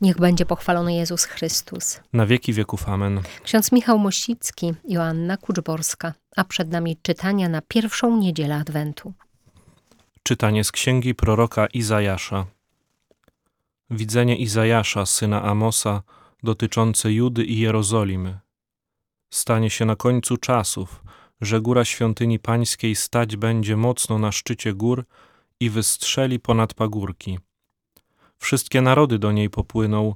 Niech będzie pochwalony Jezus Chrystus. Na wieki wieków amen. Ksiądz Michał Mościcki, Joanna Kuczborska, a przed nami czytania na pierwszą niedzielę Adwentu. Czytanie z księgi proroka Izajasza. Widzenie Izajasza, syna Amosa, dotyczące Judy i Jerozolimy. Stanie się na końcu czasów, że góra świątyni pańskiej stać będzie mocno na szczycie gór i wystrzeli ponad pagórki. Wszystkie narody do niej popłyną,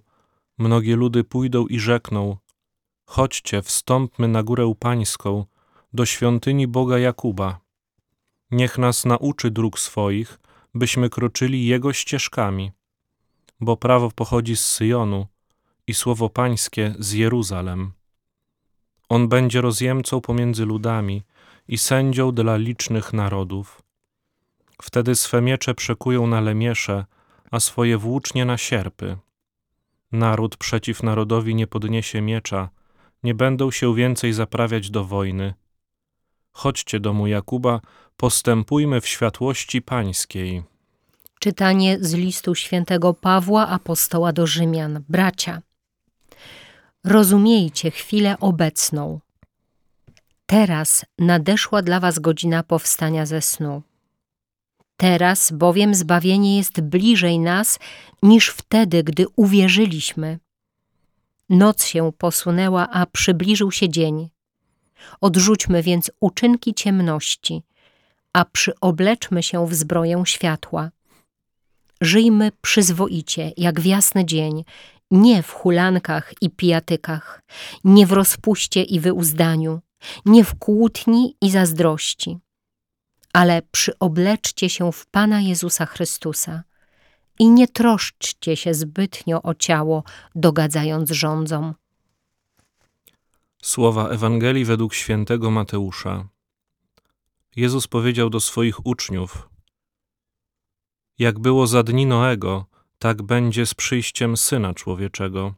mnogie ludy pójdą i rzekną: Chodźcie, wstąpmy na górę pańską, do świątyni Boga Jakuba. Niech nas nauczy dróg swoich, byśmy kroczyli Jego ścieżkami. Bo prawo pochodzi z Syjonu i słowo pańskie z Jeruzalem. On będzie rozjemcą pomiędzy ludami i sędzią dla licznych narodów. Wtedy swe miecze przekują na lemiesze, a swoje włócznie na sierpy. Naród przeciw narodowi nie podniesie miecza, nie będą się więcej zaprawiać do wojny. Chodźcie do mu Jakuba, postępujmy w światłości pańskiej. Czytanie z listu świętego Pawła apostoła do Rzymian. Bracia, rozumiejcie chwilę obecną. Teraz nadeszła dla was godzina powstania ze snu. Teraz bowiem zbawienie jest bliżej nas niż wtedy, gdy uwierzyliśmy. Noc się posunęła, a przybliżył się dzień. Odrzućmy więc uczynki ciemności, a przyobleczmy się w zbroję światła. Żyjmy przyzwoicie, jak w jasny dzień, nie w hulankach i pijatykach, nie w rozpuście i wyuzdaniu, nie w kłótni i zazdrości ale przyobleczcie się w Pana Jezusa Chrystusa i nie troszczcie się zbytnio o ciało, dogadzając rządzom. Słowa Ewangelii według świętego Mateusza. Jezus powiedział do swoich uczniów: Jak było za dni Noego, tak będzie z przyjściem syna człowieczego.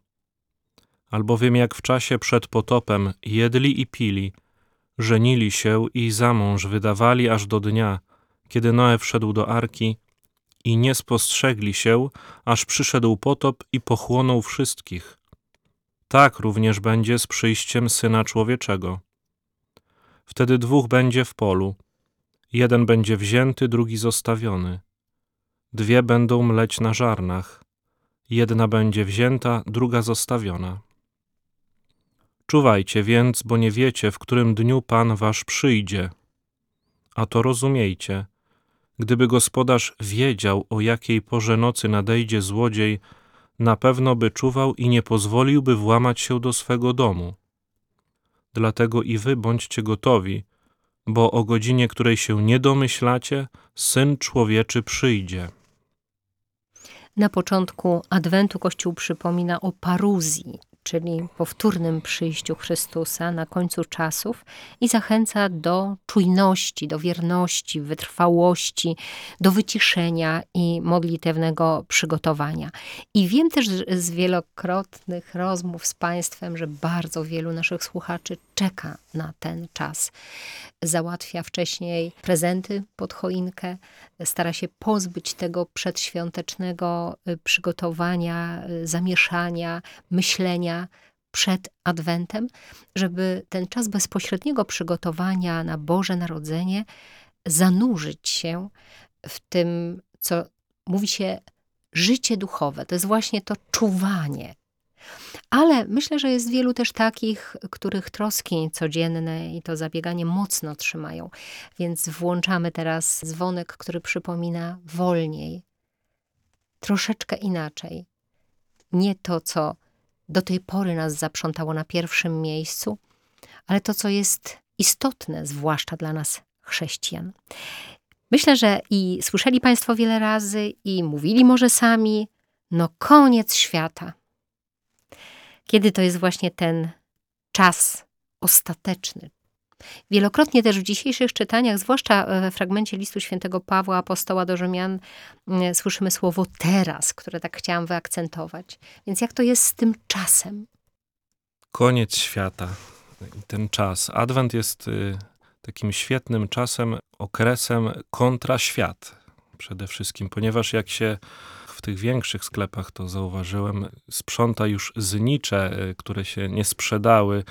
Albowiem jak w czasie przed potopem jedli i pili, żenili się i za mąż wydawali aż do dnia, kiedy Noe wszedł do arki i nie spostrzegli się, aż przyszedł potop i pochłonął wszystkich. Tak również będzie z przyjściem Syna Człowieczego. Wtedy dwóch będzie w polu, jeden będzie wzięty, drugi zostawiony. Dwie będą mleć na żarnach, jedna będzie wzięta, druga zostawiona. Czuwajcie więc, bo nie wiecie, w którym dniu Pan wasz przyjdzie. A to rozumiejcie. Gdyby gospodarz wiedział, o jakiej porze nocy nadejdzie złodziej, na pewno by czuwał i nie pozwoliłby włamać się do swego domu. Dlatego i wy bądźcie gotowi, bo o godzinie, której się nie domyślacie, Syn Człowieczy przyjdzie. Na początku Adwentu Kościół przypomina o paruzji, czyli powtórnym przyjściu Chrystusa na końcu czasów i zachęca do czujności, do wierności, wytrwałości, do wyciszenia i modlitewnego przygotowania. I wiem też z wielokrotnych rozmów z Państwem, że bardzo wielu naszych słuchaczy czeka na ten czas. Załatwia wcześniej prezenty pod choinkę, stara się pozbyć tego przedświątecznego y, przygotowania, y, zamieszania, myślenia przed Adwentem, żeby ten czas bezpośredniego przygotowania na Boże Narodzenie zanurzyć się w tym, co mówi się życie duchowe. To jest właśnie to czuwanie, ale myślę, że jest wielu też takich, których troski codzienne i to zabieganie mocno trzymają. Więc włączamy teraz dzwonek, który przypomina wolniej, troszeczkę inaczej. Nie to, co do tej pory nas zaprzątało na pierwszym miejscu, ale to, co jest istotne, zwłaszcza dla nas chrześcijan. Myślę, że i słyszeli Państwo wiele razy, i mówili może sami, no koniec świata. Kiedy to jest właśnie ten czas ostateczny? Wielokrotnie też w dzisiejszych czytaniach, zwłaszcza we fragmencie listu świętego Pawła, apostoła do Rzymian, mm, słyszymy słowo teraz, które tak chciałam wyakcentować. Więc jak to jest z tym czasem? Koniec świata. Ten czas. Adwent jest y, takim świetnym czasem, okresem kontra świat przede wszystkim, ponieważ jak się w tych większych sklepach to zauważyłem, sprząta już znicze, y, które się nie sprzedały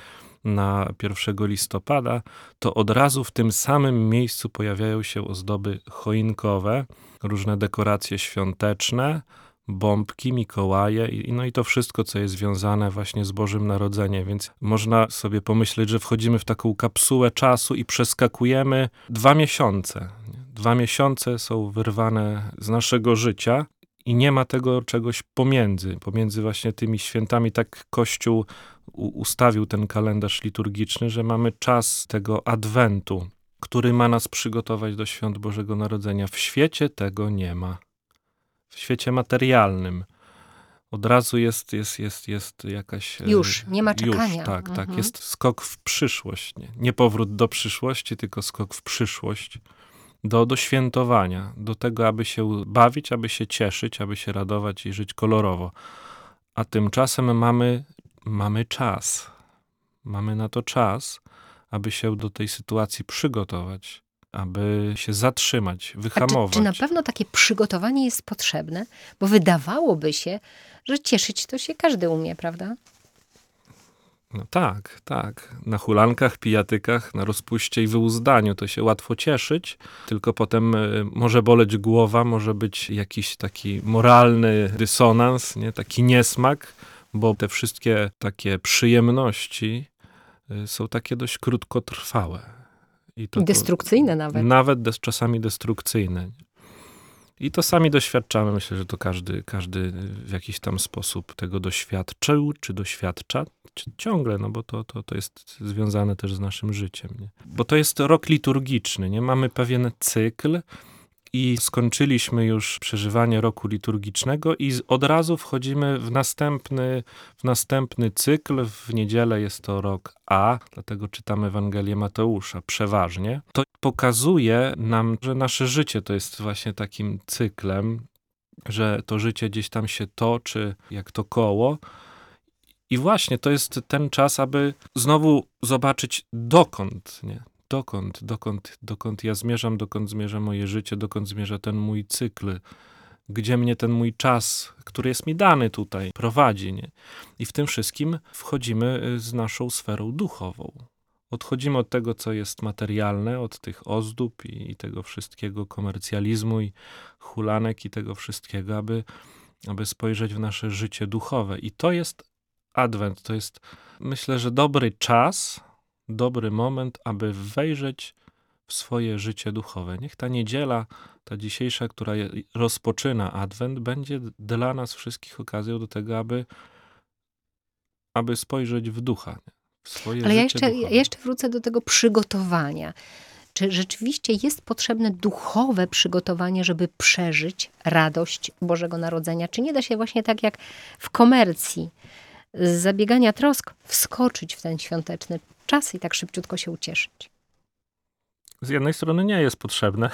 na 1 listopada, to od razu w tym samym miejscu pojawiają się ozdoby choinkowe, różne dekoracje świąteczne, bombki, Mikołaje i, no i to wszystko, co jest związane właśnie z Bożym Narodzeniem, więc można sobie pomyśleć, że wchodzimy w taką kapsułę czasu i przeskakujemy dwa miesiące. Dwa miesiące są wyrwane z naszego życia i nie ma tego czegoś pomiędzy, pomiędzy właśnie tymi świętami. Tak Kościół ustawił ten kalendarz liturgiczny, że mamy czas tego adwentu, który ma nas przygotować do świąt Bożego Narodzenia. W świecie tego nie ma w świecie materialnym. Od razu jest, jest, jest, jest jakaś. E, już, nie ma czekania. Już, tak, tak. mhm. tak. Jest skok w przyszłość. Nie, nie powrót do przyszłości, tylko skok w przyszłość. Do, do świętowania, do tego, aby się bawić, aby się cieszyć, aby się radować i żyć kolorowo. A tymczasem mamy, mamy czas. Mamy na to czas, aby się do tej sytuacji przygotować aby się zatrzymać, wyhamować. Czy, czy, na pewno takie przygotowanie jest potrzebne? Bo wydawałoby się, że cieszyć to się każdy umie, prawda? No tak, tak. Na hulankach, pijatykach, na rozpuście i wyuzdaniu to się łatwo cieszyć, tylko potem e, może boleć głowa, może być jakiś taki moralny dysonans, nie? taki niesmak, bo te wszystkie takie przyjemności e, są takie dość krótkotrwałe. I to, destrukcyjne to, nawet. Nawet des, czasami destrukcyjne. I to sami doświadczamy. Myślę, że to każdy, każdy w jakiś tam sposób tego doświadczył, czy doświadcza ciągle, no bo to, to, to jest związane też z naszym życiem. Nie? Bo to jest rok liturgiczny, nie? Mamy pewien cykl, i skończyliśmy już przeżywanie roku liturgicznego i od razu wchodzimy w następny, w następny cykl. W niedzielę jest to rok A, dlatego czytamy Ewangelię Mateusza przeważnie. To pokazuje nam, że nasze życie to jest właśnie takim cyklem, że to życie gdzieś tam się toczy jak to koło. I właśnie to jest ten czas, aby znowu zobaczyć dokąd, nie? Dokąd, dokąd, dokąd ja zmierzam, dokąd zmierza moje życie, dokąd zmierza ten mój cykl, gdzie mnie ten mój czas, który jest mi dany tutaj, prowadzi. Nie? I w tym wszystkim wchodzimy y, z naszą sferą duchową. Odchodzimy od tego, co jest materialne, od tych ozdób i, i tego wszystkiego komercjalizmu i hulanek i tego wszystkiego, aby, aby spojrzeć w nasze życie duchowe. I to jest Adwent, to jest myślę, że dobry czas, dobry moment, aby wejrzeć w swoje życie duchowe. Niech ta niedziela, ta dzisiejsza, która rozpoczyna Adwent, będzie dla nas wszystkich okazją do tego, aby, aby spojrzeć w ducha. W swoje Ale ja jeszcze, ja jeszcze wrócę do tego przygotowania. Czy rzeczywiście jest potrzebne duchowe przygotowanie, żeby przeżyć radość Bożego Narodzenia? Czy nie da się właśnie tak jak w komercji, z zabiegania trosk, wskoczyć w ten świąteczny czas i tak szybciutko się ucieszyć. Z jednej strony nie jest potrzebne,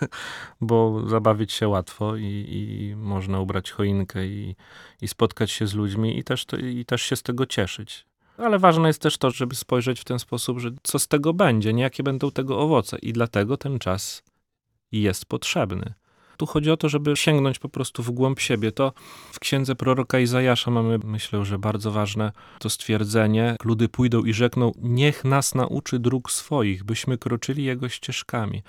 bo zabawić się łatwo i, i można ubrać choinkę i, i, spotkać się z ludźmi i też, to, i też się z tego cieszyć. Ale ważne jest też to, żeby spojrzeć w ten sposób, że co z tego będzie, nie jakie będą tego owoce. I dlatego ten czas jest potrzebny. Tu chodzi o to, żeby sięgnąć po prostu w głąb siebie. To w księdze proroka Izajasza mamy, myślę, że bardzo ważne to stwierdzenie. Ludy pójdą i rzekną, niech nas nauczy dróg swoich, byśmy kroczyli jego ścieżkami.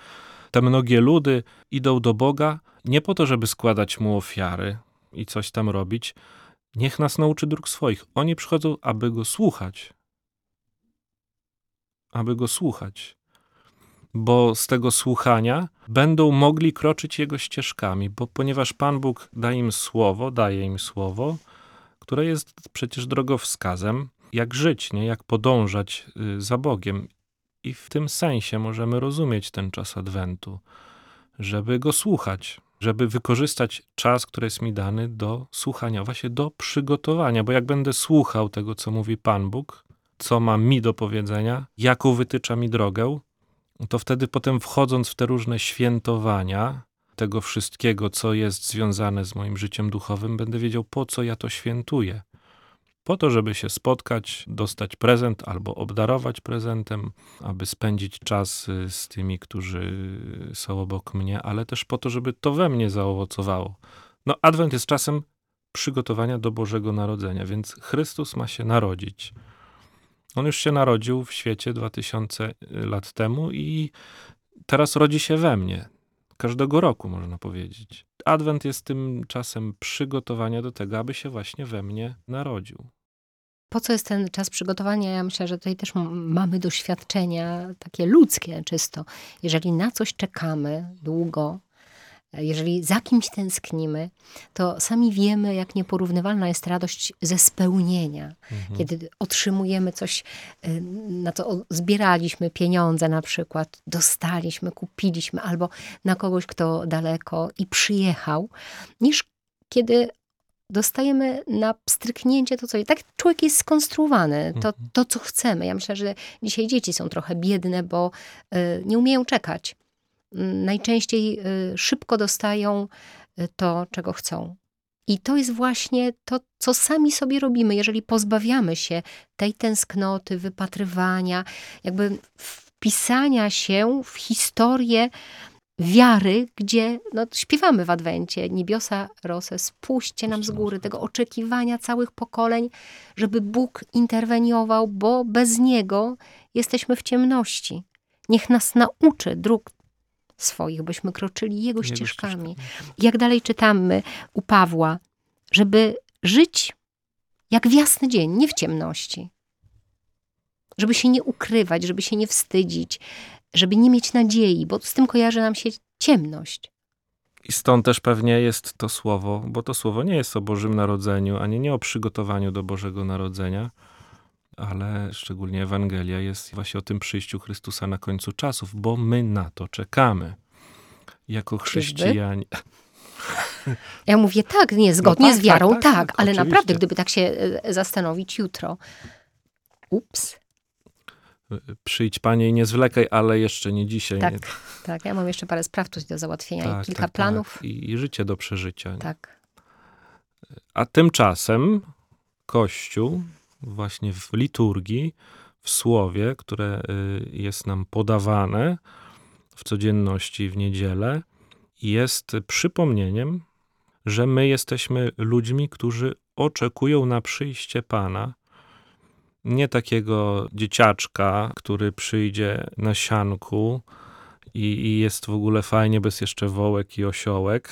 Te mnogie ludy idą do Boga nie po to, żeby składać mu ofiary i coś tam robić. Niech nas nauczy dróg swoich. Oni przychodzą, aby go słuchać. Aby go słuchać bo z tego słuchania będą mogli kroczyć Jego ścieżkami, bo ponieważ Pan Bóg da im słowo, daje im słowo, które jest przecież drogowskazem, jak żyć, nie? jak podążać y, za Bogiem. I w tym sensie możemy rozumieć ten czas Adwentu, żeby go słuchać, żeby wykorzystać czas, który jest mi dany do słuchania, właśnie do przygotowania, bo jak będę słuchał tego, co mówi Pan Bóg, co ma mi do powiedzenia, jaką wytycza mi drogę, to wtedy potem wchodząc w te różne świętowania tego wszystkiego, co jest związane z moim życiem duchowym, będę wiedział, po co ja to świętuję. Po to, żeby się spotkać, dostać prezent albo obdarować prezentem, aby spędzić czas y, z tymi, którzy są obok mnie, ale też po to, żeby to we mnie zaowocowało. No, Adwent jest czasem przygotowania do Bożego Narodzenia, więc Chrystus ma się narodzić. On już się narodził w świecie 2000 lat temu i teraz rodzi się we mnie. Każdego roku, można powiedzieć. Adwent jest tym czasem przygotowania do tego, aby się właśnie we mnie narodził. Po co jest ten czas przygotowania? Ja myślę, że tutaj też mamy doświadczenia takie ludzkie czysto. Jeżeli na coś czekamy długo, jeżeli za kimś tęsknimy, to sami wiemy, jak nieporównywalna jest radość ze spełnienia. Mhm. Kiedy otrzymujemy coś, y, na co zbieraliśmy pieniądze na przykład, dostaliśmy, kupiliśmy, albo na kogoś, kto daleko i przyjechał, niż kiedy dostajemy na pstryknięcie to, co... Tak człowiek jest skonstruowany, to, mhm. to co chcemy. Ja myślę, że dzisiaj dzieci są trochę biedne, bo y, nie umieją czekać najczęściej y, szybko dostają y, to, czego chcą. I to jest właśnie to, co sami sobie robimy, jeżeli pozbawiamy się tej tęsknoty, wypatrywania, jakby wpisania się w historię wiary, gdzie no, śpiewamy w Adwencie, niebiosa rosę, spuśćcie nam z góry, tego oczekiwania całych pokoleń, żeby Bóg interweniował, bo bez Niego jesteśmy w ciemności. Niech nas nauczy dróg swoich, byśmy kroczyli Jego, Jego ścieżkami. ścieżkami. Jak dalej czytamy u Pawła, żeby żyć jak w jasny dzień, nie w ciemności. Żeby się nie ukrywać, żeby się nie wstydzić, żeby nie mieć nadziei, bo z tym kojarzy nam się ciemność. I stąd też pewnie jest to słowo, bo to słowo nie jest o Bożym Narodzeniu, ani nie o przygotowaniu do Bożego Narodzenia, ale szczególnie Ewangelia jest właśnie o tym przyjściu Chrystusa na końcu czasów, bo my na to czekamy. Jako chrześcijanie. Ja mówię tak, nie, zgodnie no tak, z wiarą, tak, tak, tak ale oczywiście. naprawdę, gdyby tak się e, zastanowić jutro. Ups. Przyjdź panie i nie zwlekaj, ale jeszcze nie dzisiaj. Tak, nie. tak. Ja mam jeszcze parę spraw coś do załatwienia i tak, kilka tak, planów. I, I życie do przeżycia. Tak. A tymczasem Kościół właśnie w liturgii, w słowie, które y, jest nam podawane w codzienności w niedzielę, jest przypomnieniem, że my jesteśmy ludźmi, którzy oczekują na przyjście Pana. Nie takiego dzieciaczka, który przyjdzie na sianku i, i jest w ogóle fajnie, bez jeszcze wołek i osiołek,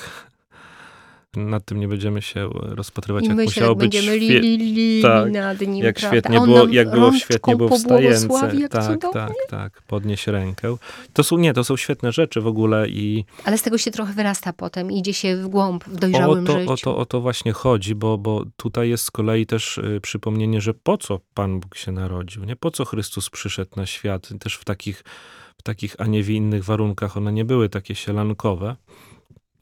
nad tym nie będziemy się rozpatrywać, I jak myślę, musiało być będziemy li, li, li, tak, nad nim, jak prawda? świetnie było, jak było świetnie było wstające. Tak, cudownie. tak, tak, podnieś rękę. To są, nie, to są świetne rzeczy w ogóle i... Ale z tego się trochę wyrasta potem, idzie się w głąb, w dojrzałym o to, życiu. O to, o to właśnie chodzi, bo, bo tutaj jest z kolei też y, przypomnienie, że po co Pan Bóg się narodził, nie? Po co Chrystus przyszedł na świat, też w takich, w takich, a nie w innych warunkach, one nie były takie sielankowe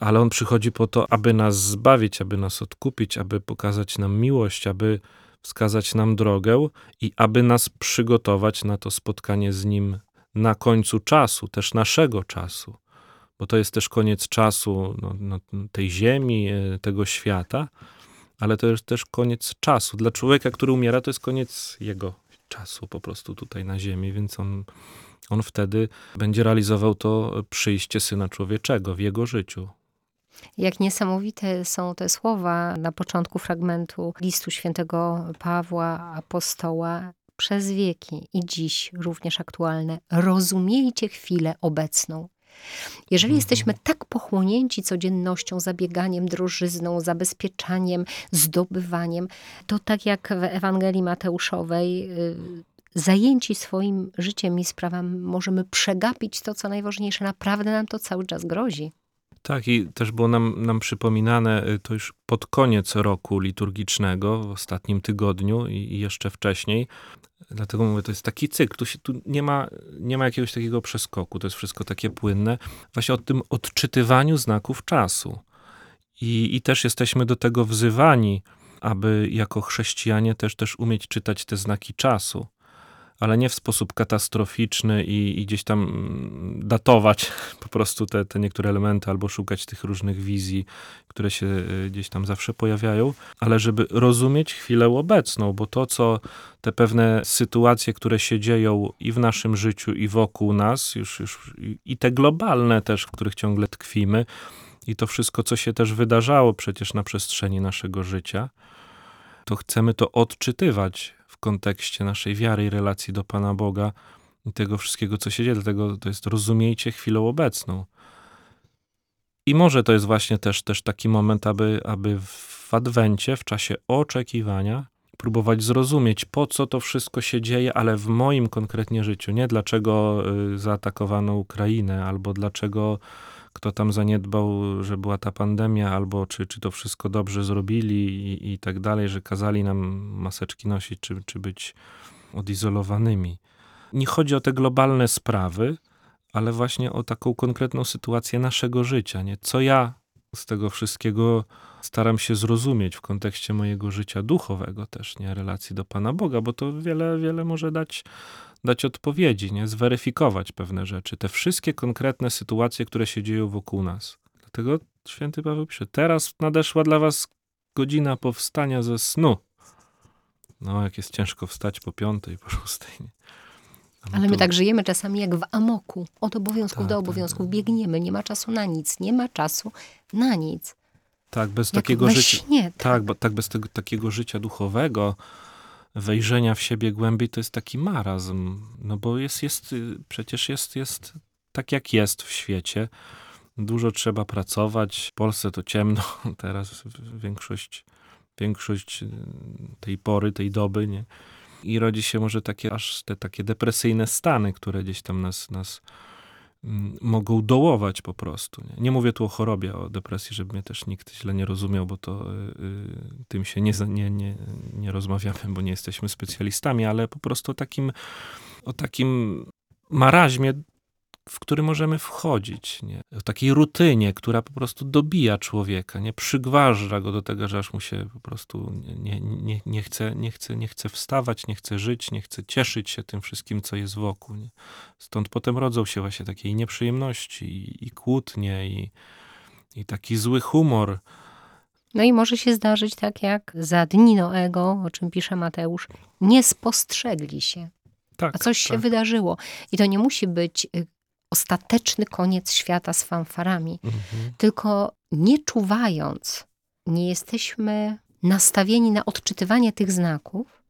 ale On przychodzi po to, aby nas zbawić, aby nas odkupić, aby pokazać nam miłość, aby wskazać nam drogę i aby nas przygotować na to spotkanie z Nim na końcu czasu, też naszego czasu, bo to jest też koniec czasu no, no, tej ziemi, e, tego świata, ale to jest też koniec czasu. Dla człowieka, który umiera, to jest koniec jego czasu po prostu tutaj na ziemi, więc on, on wtedy będzie realizował to przyjście Syna Człowieczego w jego życiu. Jak niesamowite są te słowa na początku fragmentu listu świętego Pawła, apostoła, przez wieki i dziś również aktualne. Rozumiejcie chwilę obecną. Jeżeli mhm. jesteśmy tak pochłonięci codziennością, zabieganiem, drożyzną, zabezpieczaniem, zdobywaniem, to tak jak w Ewangelii Mateuszowej, y, zajęci swoim życiem i sprawami, możemy przegapić to, co najważniejsze. Naprawdę nam to cały czas grozi. Tak, i też było nam, nam przypominane y, to już pod koniec roku liturgicznego, w ostatnim tygodniu i, i jeszcze wcześniej. Dlatego mówię, to jest taki cykl. Tu, się, tu nie, ma, nie ma jakiegoś takiego przeskoku, to jest wszystko takie płynne. Właśnie o tym odczytywaniu znaków czasu. I, i też jesteśmy do tego wzywani, aby jako chrześcijanie też, też umieć czytać te znaki czasu ale nie w sposób katastroficzny i, i gdzieś tam datować po prostu te, te niektóre elementy albo szukać tych różnych wizji, które się y, gdzieś tam zawsze pojawiają, ale żeby rozumieć chwilę obecną, bo to, co te pewne sytuacje, które się dzieją i w naszym życiu, i wokół nas, już, już i te globalne też, w których ciągle tkwimy, i to wszystko, co się też wydarzało przecież na przestrzeni naszego życia, to chcemy to odczytywać kontekście naszej wiary i relacji do Pana Boga i tego wszystkiego, co się dzieje. Dlatego to jest rozumiejcie chwilę obecną. I może to jest właśnie też, też taki moment, aby, aby w Adwencie, w czasie oczekiwania, próbować zrozumieć, po co to wszystko się dzieje, ale w moim konkretnie życiu. Nie dlaczego y, zaatakowano Ukrainę, albo dlaczego kto tam zaniedbał, że była ta pandemia, albo czy, czy to wszystko dobrze zrobili i, i tak dalej, że kazali nam maseczki nosić, czy, czy być odizolowanymi. Nie chodzi o te globalne sprawy, ale właśnie o taką konkretną sytuację naszego życia. Nie? Co ja z tego wszystkiego staram się zrozumieć w kontekście mojego życia duchowego też, nie relacji do Pana Boga, bo to wiele, wiele może dać, dać odpowiedzi, nie? zweryfikować pewne rzeczy. Te wszystkie konkretne sytuacje, które się dzieją wokół nas. Dlatego święty Paweł pisze, teraz nadeszła dla was godzina powstania ze snu. No, jak jest ciężko wstać po piątej, po szóstej. Nie? Ale my tak żyjemy czasami jak w amoku. Od obowiązków Tak, do tak, obowiązków tak. biegniemy. Nie ma czasu na nic. Nie ma czasu na nic. Tak, bez Jak takiego życia. Tak. Tak, bo tak bez tego takiego życia duchowego, wejrzenia w siebie głębiej, to jest taki marazm. No bo jest, jest y, przecież jest, jest tak jak jest w świecie. Dużo trzeba pracować. W Polsce to ciemno teraz, większość, większość y, tej pory, tej doby, nie? I rodzi się może takie, aż te takie depresyjne stany, które gdzieś tam nas, nas mogą dołować po prostu. Nie? nie mówię tu o chorobie, o depresji, żeby mnie też nikt źle nie rozumiał, bo to y, y, tym się nie, nie, nie, nie rozmawiamy, bo nie jesteśmy specjalistami, ale po prostu o takim, o takim maraźmie, w który możemy wchodzić, nie? w takiej rutynie, która po prostu dobija człowieka, nie przygważa go do tego, że aż mu się po prostu nie, nie, nie, chce, nie, chce, nie chce wstawać, nie chce żyć, nie chce cieszyć się tym wszystkim, co jest wokół. Nie? Stąd potem rodzą się właśnie takie nieprzyjemności, i, i kłótnie, i, i taki zły humor. No i może się zdarzyć tak jak za dni Noego, o czym pisze Mateusz, nie spostrzegli się, Tak, a coś się tak. wydarzyło. I to nie musi być y, ostateczny koniec świata z fanfarami, Mhm. tylko nie czuwając, nie jesteśmy nastawieni na odczytywanie tych znaków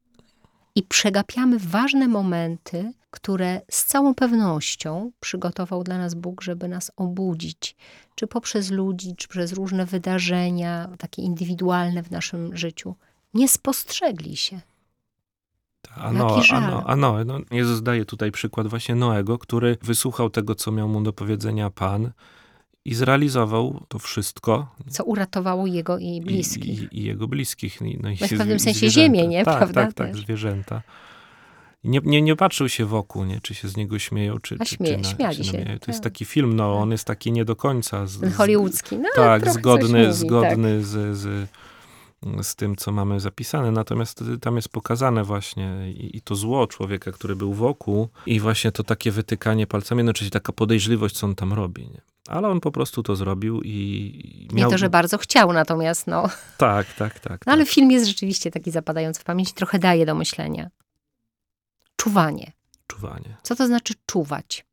i przegapiamy ważne momenty, które z całą pewnością przygotował dla nas Bóg, żeby nas obudzić, czy poprzez ludzi, czy przez różne wydarzenia, takie indywidualne w naszym życiu. Nie spostrzegli się. A, no, a no, Jezus daje tutaj przykład właśnie Noego, który wysłuchał tego, co miał mu do powiedzenia Pan i zrealizował to wszystko. Co uratowało jego i I, bliskich. i, i jego bliskich. No i- i No w pewnym i sensie zwierzęta. ziemię, nie? Tak, Prawda? tak, tak, zwierzęta. I Nie, nie, nie patrzył się wokół, nie? czy się z niego śmieją, czy, A czy, śmieje- czy, na, śmiali czy się, nabiegają. To jest tak. taki film, no on jest taki nie do końca. Z, hollywoodzki. No, tak, zgodny, mówi, zgodny z, z, z tym, co mamy zapisane. Natomiast tam jest pokazane właśnie i, i to zło człowieka, który był wokół i właśnie to takie wytykanie palcami, no czyli taka podejrzliwość, co on tam robi. Nie? Ale on po prostu to zrobił i i Nie miał... to, że bardzo chciał, natomiast no. Tak, tak, tak. no ale tak. film jest rzeczywiście taki zapadający w pamięć, trochę daje do myślenia. Czuwanie. Czuwanie. Co to znaczy czuwać?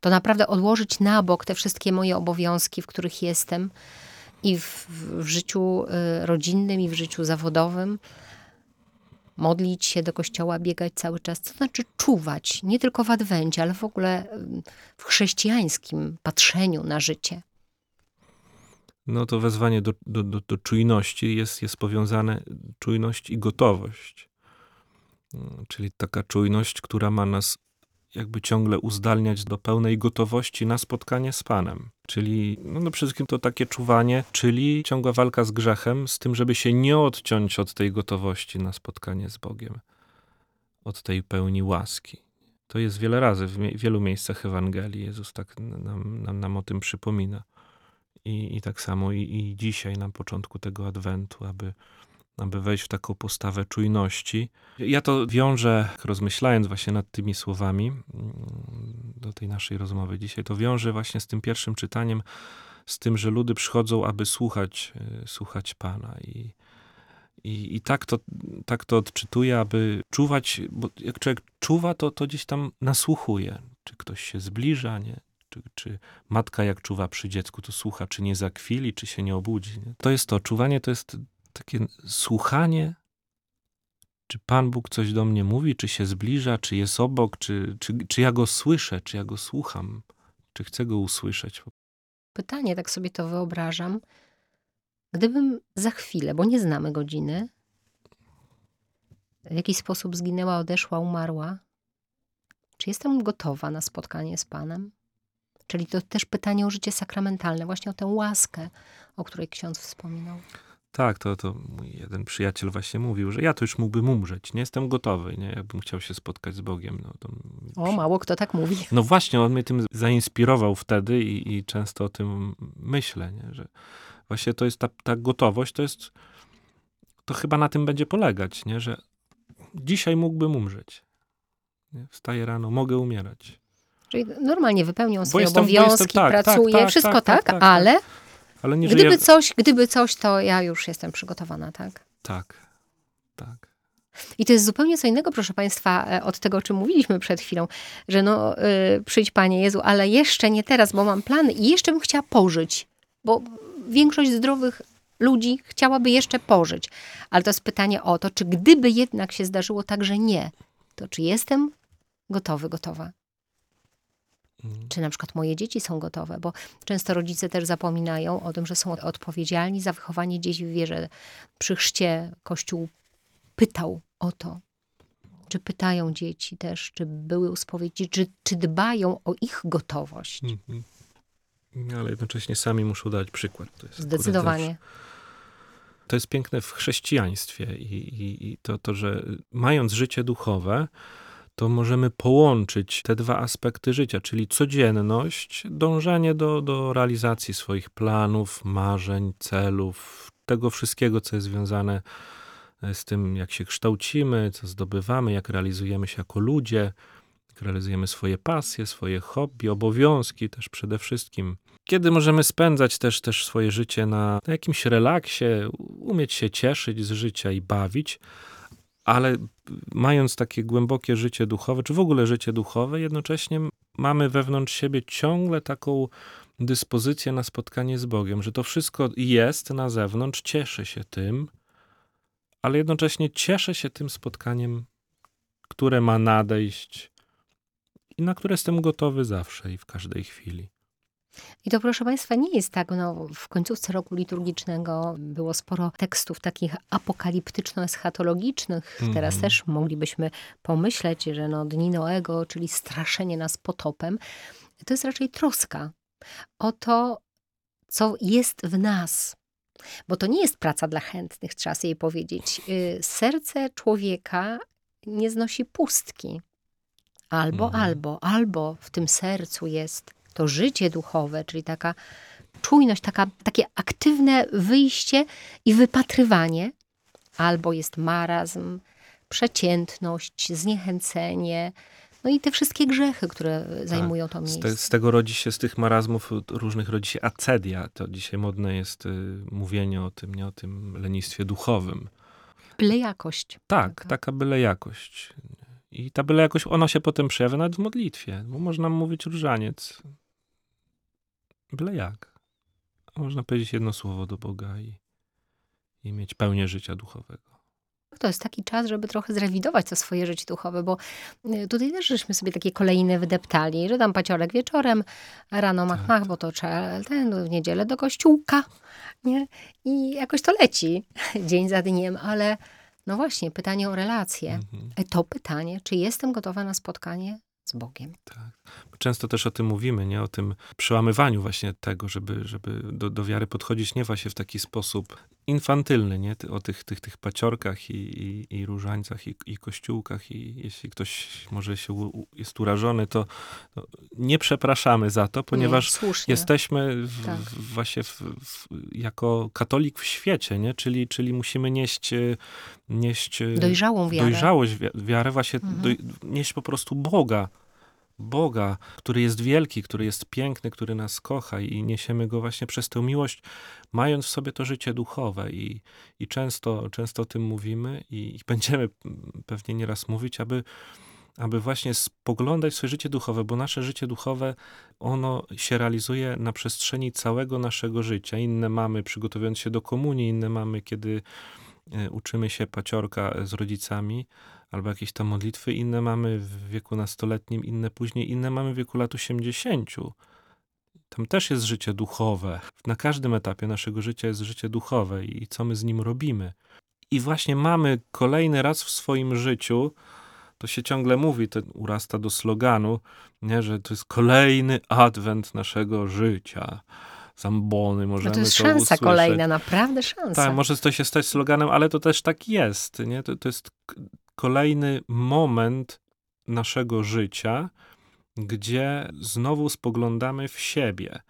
To naprawdę odłożyć na bok te wszystkie moje obowiązki, w których jestem i w, w życiu y, rodzinnym, i w życiu zawodowym. Modlić się do kościoła, biegać cały czas. To znaczy czuwać? Nie tylko w adwencie, ale w ogóle y, w chrześcijańskim patrzeniu na życie. No to wezwanie do, do, do, do czujności jest, jest powiązane czujność i gotowość. Mm, Czyli taka czujność, która ma nas jakby ciągle uzdalniać do pełnej gotowości na spotkanie z Panem. Czyli no, no przede wszystkim to takie czuwanie, czyli ciągła walka z grzechem, z tym, żeby się nie odciąć od tej gotowości na spotkanie z Bogiem, od tej pełni łaski. To jest wiele razy, w wielu miejscach Ewangelii Jezus tak nam, nam, nam o tym przypomina. I, i tak samo i, i dzisiaj na początku tego adwentu, aby, aby wejść w taką postawę czujności. Ja to wiążę, rozmyślając właśnie nad tymi słowami mm, do tej naszej rozmowy dzisiaj, to wiążę właśnie z tym pierwszym czytaniem, z tym, że ludy przychodzą, aby słuchać, y, słuchać Pana. I, i, i tak, to, tak to odczytuję, aby czuwać, bo jak człowiek czuwa, to, to gdzieś tam nasłuchuje, czy ktoś się zbliża, nie? Czy, czy matka jak czuwa przy dziecku, to słucha, czy nie zakwili, czy się nie obudzi. Nie? To jest to. Czuwanie to jest takie słuchanie, czy Pan Bóg coś do mnie mówi, czy się zbliża, czy jest obok, czy, czy, czy ja go słyszę, czy ja go słucham, czy chcę go usłyszeć. Pytanie, tak sobie to wyobrażam. Gdybym za chwilę, bo nie znamy godziny, w jakiś sposób zginęła, odeszła, umarła, czy jestem gotowa na spotkanie z Panem? Czyli to też pytanie o życie sakramentalne, właśnie o tę łaskę, o której ksiądz wspominał. Tak, to, to mój jeden przyjaciel właśnie mówił, że ja to już mógłbym umrzeć. Nie jestem gotowy, nie? Jakbym chciał się spotkać z Bogiem. No, to... O, mało kto tak mówi. no właśnie, on mnie tym zainspirował wtedy i, i często o tym myślę, nie? że właśnie to jest ta, ta gotowość, to jest, to chyba na tym będzie polegać, nie? że dzisiaj mógłbym umrzeć. Nie? Wstaję rano, mogę umierać. Czyli normalnie wypełnią swoje jestem- bo obowiązki, jestem- tak, tak, pracuje, tak, wszystko tak, tak, tak, tak, ale Ale nie gdyby, żyję... coś, gdyby coś, to ja już jestem przygotowana, tak? Tak, tak. I to jest zupełnie co innego, proszę Państwa, e, od tego, o czym mówiliśmy przed chwilą, że no, y, przyjdź Panie Jezu, ale jeszcze nie teraz, bo mam plany i jeszcze bym chciała pożyć, bo większość zdrowych ludzi chciałaby jeszcze pożyć. Ale to jest pytanie o to, czy gdyby jednak się zdarzyło tak, że nie, to czy jestem gotowy, gotowa? Czy na przykład moje dzieci są gotowe? Bo często rodzice też zapominają o tym, że są odpowiedzialni za wychowanie dzieci w wierze. Przy chrzcie Kościół pytał o to. Czy pytają dzieci też, czy były u spowiedzi, czy, czy dbają o ich gotowość? Mhm. Ale jednocześnie sami muszą dać przykład. Zdecydowanie. to jest piękne w chrześcijaństwie i, i, i to, to, że mając życie duchowe, to możemy połączyć te dwa aspekty życia, czyli codzienność, dążenie do, do realizacji swoich planów, marzeń, celów, tego wszystkiego, co jest związane z tym, jak się kształcimy, co zdobywamy, jak realizujemy się jako ludzie, jak realizujemy swoje pasje, swoje hobby, obowiązki też przede wszystkim. Kiedy możemy spędzać też, też swoje życie na, na jakimś relaksie, umieć się cieszyć z życia i bawić, ale mając takie głębokie życie duchowe, czy w ogóle życie duchowe, jednocześnie mamy wewnątrz siebie ciągle taką dyspozycję na spotkanie z Bogiem, że to wszystko jest na zewnątrz, cieszę się tym, ale jednocześnie cieszę się tym spotkaniem, które ma nadejść i na które jestem gotowy zawsze i w każdej chwili. I to, proszę Państwa, nie jest tak. No, w końcówce roku liturgicznego było sporo tekstów takich apokaliptyczno-eschatologicznych. Teraz Mhm. też moglibyśmy pomyśleć, że no, dni Noego, czyli straszenie nas potopem, to jest raczej troska o to, co jest w nas. Bo to nie jest praca dla chętnych, trzeba sobie powiedzieć. Y, Serce człowieka nie znosi pustki. Albo, Mhm. albo, albo w tym sercu jest to życie duchowe, czyli taka czujność, taka, takie aktywne wyjście i wypatrywanie, albo jest marazm, przeciętność, zniechęcenie, no i te wszystkie grzechy, które zajmują to Z, miejsce. te, z tego rodzi się, z tych marazmów różnych rodzi się acedia. To dzisiaj modne jest y, mówienie o tym, nie o tym lenistwie duchowym. Byle jakość. Tak, Taka. taka byle jakość. I ta byle jakość, ona się potem przejawia nawet w modlitwie, bo można mówić różaniec. Byle jak. Można powiedzieć jedno słowo do Boga i, i mieć pełnię życia duchowego. To jest taki czas, żeby trochę zrewidować to swoje życie duchowe, bo y, tutaj też żeśmy sobie takie kolejne wydeptali, że tam paciorek wieczorem, rano mach, Tak. mach, bo to trzeba ten, w niedzielę do kościółka, nie? I jakoś to leci dzień za dniem, ale no właśnie, pytanie o relacje. Mhm. E, To pytanie, czy jestem gotowa na spotkanie z Bogiem? Tak. Często też o tym mówimy, nie? O tym przełamywaniu właśnie tego, żeby, żeby do, do wiary podchodzić nie właśnie w taki sposób infantylny, nie? O tych, tych, tych paciorkach i, i, i różańcach i, i kościółkach i jeśli ktoś może się u, jest urażony, to, nie przepraszamy za to, ponieważ nie, jesteśmy w, Tak. w, właśnie w, jako katolik w świecie, nie? Czyli, czyli musimy nieść, e, nieść e, Dojrzałą wiarę. dojrzałość, wi- wiarę właśnie, Mhm. doj, nieść po prostu Boga. Boga, który jest wielki, który jest piękny, który nas kocha i niesiemy go właśnie przez tę miłość, mając w sobie to życie duchowe i, i często, często o tym mówimy i, i będziemy pewnie nieraz mówić, aby, aby właśnie spoglądać swoje życie duchowe, bo nasze życie duchowe, ono się realizuje na przestrzeni całego naszego życia. Inne mamy przygotowując się do komunii, inne mamy, kiedy e, uczymy się paciorka z rodzicami, albo jakieś tam modlitwy, inne mamy w wieku nastoletnim, inne później, inne mamy w wieku lat 80. Tam też jest życie duchowe. Na każdym etapie naszego życia jest życie duchowe i co my z nim robimy. I właśnie mamy kolejny raz w swoim życiu, to się ciągle mówi, to urasta do sloganu, nie, że to jest kolejny adwent naszego życia. Zambony możemy No to jest to szansa usłyszeć. kolejna, naprawdę szansa. Tak, może to się stać sloganem, ale to też tak jest. Nie? To, to jest kolejny moment naszego życia, gdzie znowu spoglądamy w siebie.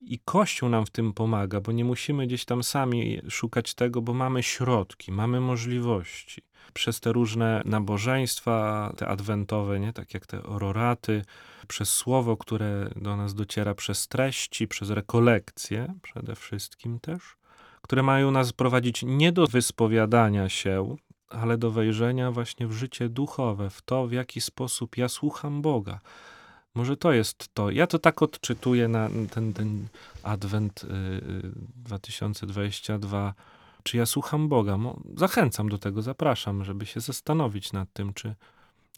I Kościół nam w tym pomaga, bo nie musimy gdzieś tam sami szukać tego, bo mamy środki, mamy możliwości. Przez te różne nabożeństwa, te adwentowe, nie? tak jak te ororaty, przez słowo, które do nas dociera przez treści, przez rekolekcje przede wszystkim też, które mają nas prowadzić nie do wyspowiadania się, ale do wejrzenia właśnie w życie duchowe, w to, w jaki sposób ja słucham Boga. Może to jest to. Ja to tak odczytuję na ten, ten adwent y, y, 2022. Czy ja słucham Boga? Zachęcam do tego, zapraszam, żeby się zastanowić nad tym, czy,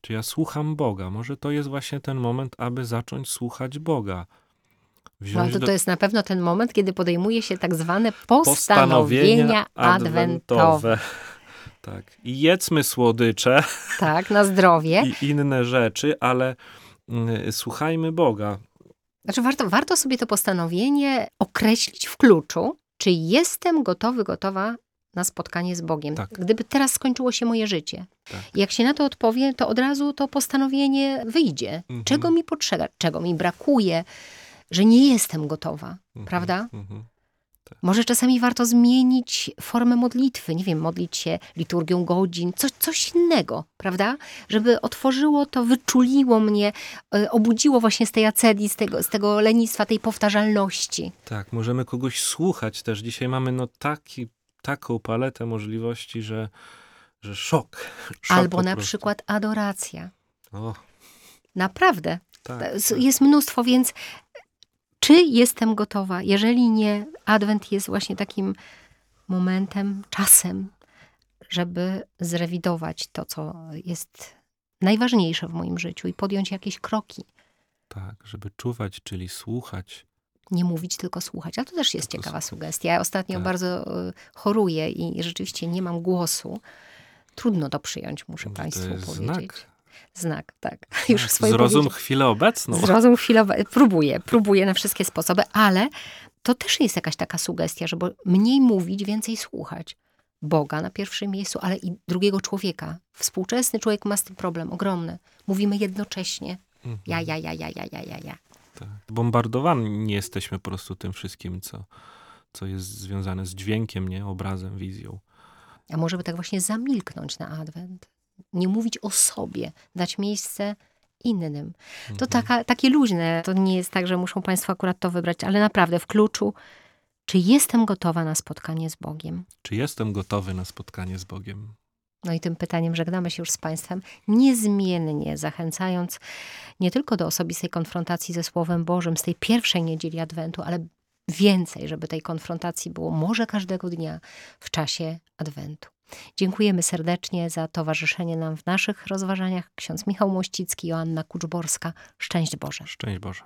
czy ja słucham Boga. Może to jest właśnie ten moment, aby zacząć słuchać Boga. No, to, do- to jest na pewno ten moment, kiedy podejmuje się tak zwane postanowienia adwentowe. Tak. I jedzmy słodycze Tak, na zdrowie. i inne rzeczy, ale y, słuchajmy Boga. Znaczy warto, warto sobie to postanowienie określić w kluczu, czy jestem gotowy, gotowa na spotkanie z Bogiem. Tak. Gdyby teraz skończyło się moje życie. Tak. Jak się na to odpowie, to od razu to postanowienie wyjdzie. Mhm. Czego mi potrzeba, czego mi brakuje, że nie jestem gotowa, Mhm, prawda? mhm. Może czasami warto zmienić formę modlitwy, nie wiem, modlić się liturgią godzin, coś, coś innego, prawda? Żeby otworzyło to, wyczuliło mnie, y, obudziło właśnie z tej acedii, z tego, z tego lenistwa, tej powtarzalności. Tak, możemy kogoś słuchać też. Dzisiaj mamy no taki, taką paletę możliwości, że, że szok. szok Albo na przykład adoracja. O, Naprawdę. tak, tak. Jest mnóstwo, więc czy jestem gotowa? Jeżeli nie, Adwent jest właśnie takim momentem, czasem, żeby zrewidować to, co jest najważniejsze w moim życiu i podjąć jakieś kroki. tak, żeby czuwać, czyli słuchać. Nie mówić, tylko słuchać. Ale to też jest Tylko ciekawa słuchać. sugestia. Ja ostatnio Tak. bardzo y, choruję i rzeczywiście nie mam głosu. Trudno to przyjąć, muszę To Państwu jest powiedzieć. znak. Znak, tak. Już Tak, swoje Zrozum powiedzieć. chwilę obecną. Zrozum chwilowe. Próbuję, próbuję na wszystkie sposoby, ale to też jest jakaś taka sugestia, żeby mniej mówić, więcej słuchać. Boga na pierwszym miejscu, ale i drugiego człowieka. Współczesny człowiek ma z tym problem ogromny. Mówimy jednocześnie. Mhm. Ja, ja, ja, ja, ja, ja, ja, ja. Tak. Bombardowani jesteśmy po prostu tym wszystkim, co, co jest związane z dźwiękiem, nie? obrazem, wizją. A może by tak właśnie zamilknąć na adwent? Nie mówić o sobie, dać miejsce innym. To Mhm. taka, takie luźne. To nie jest tak, że muszą Państwo akurat to wybrać, ale naprawdę w kluczu, czy jestem gotowa na spotkanie z Bogiem? Czy jestem gotowy na spotkanie z Bogiem? No i tym pytaniem żegnamy się już z Państwem, niezmiennie zachęcając nie tylko do osobistej konfrontacji ze Słowem Bożym z tej pierwszej niedzieli Adwentu, ale więcej, żeby tej konfrontacji było może każdego dnia w czasie Adwentu. Dziękujemy serdecznie za towarzyszenie nam w naszych rozważaniach. Ksiądz Michał Mościcki, Joanna Kuczborska. Szczęść Boże. Szczęść Boże.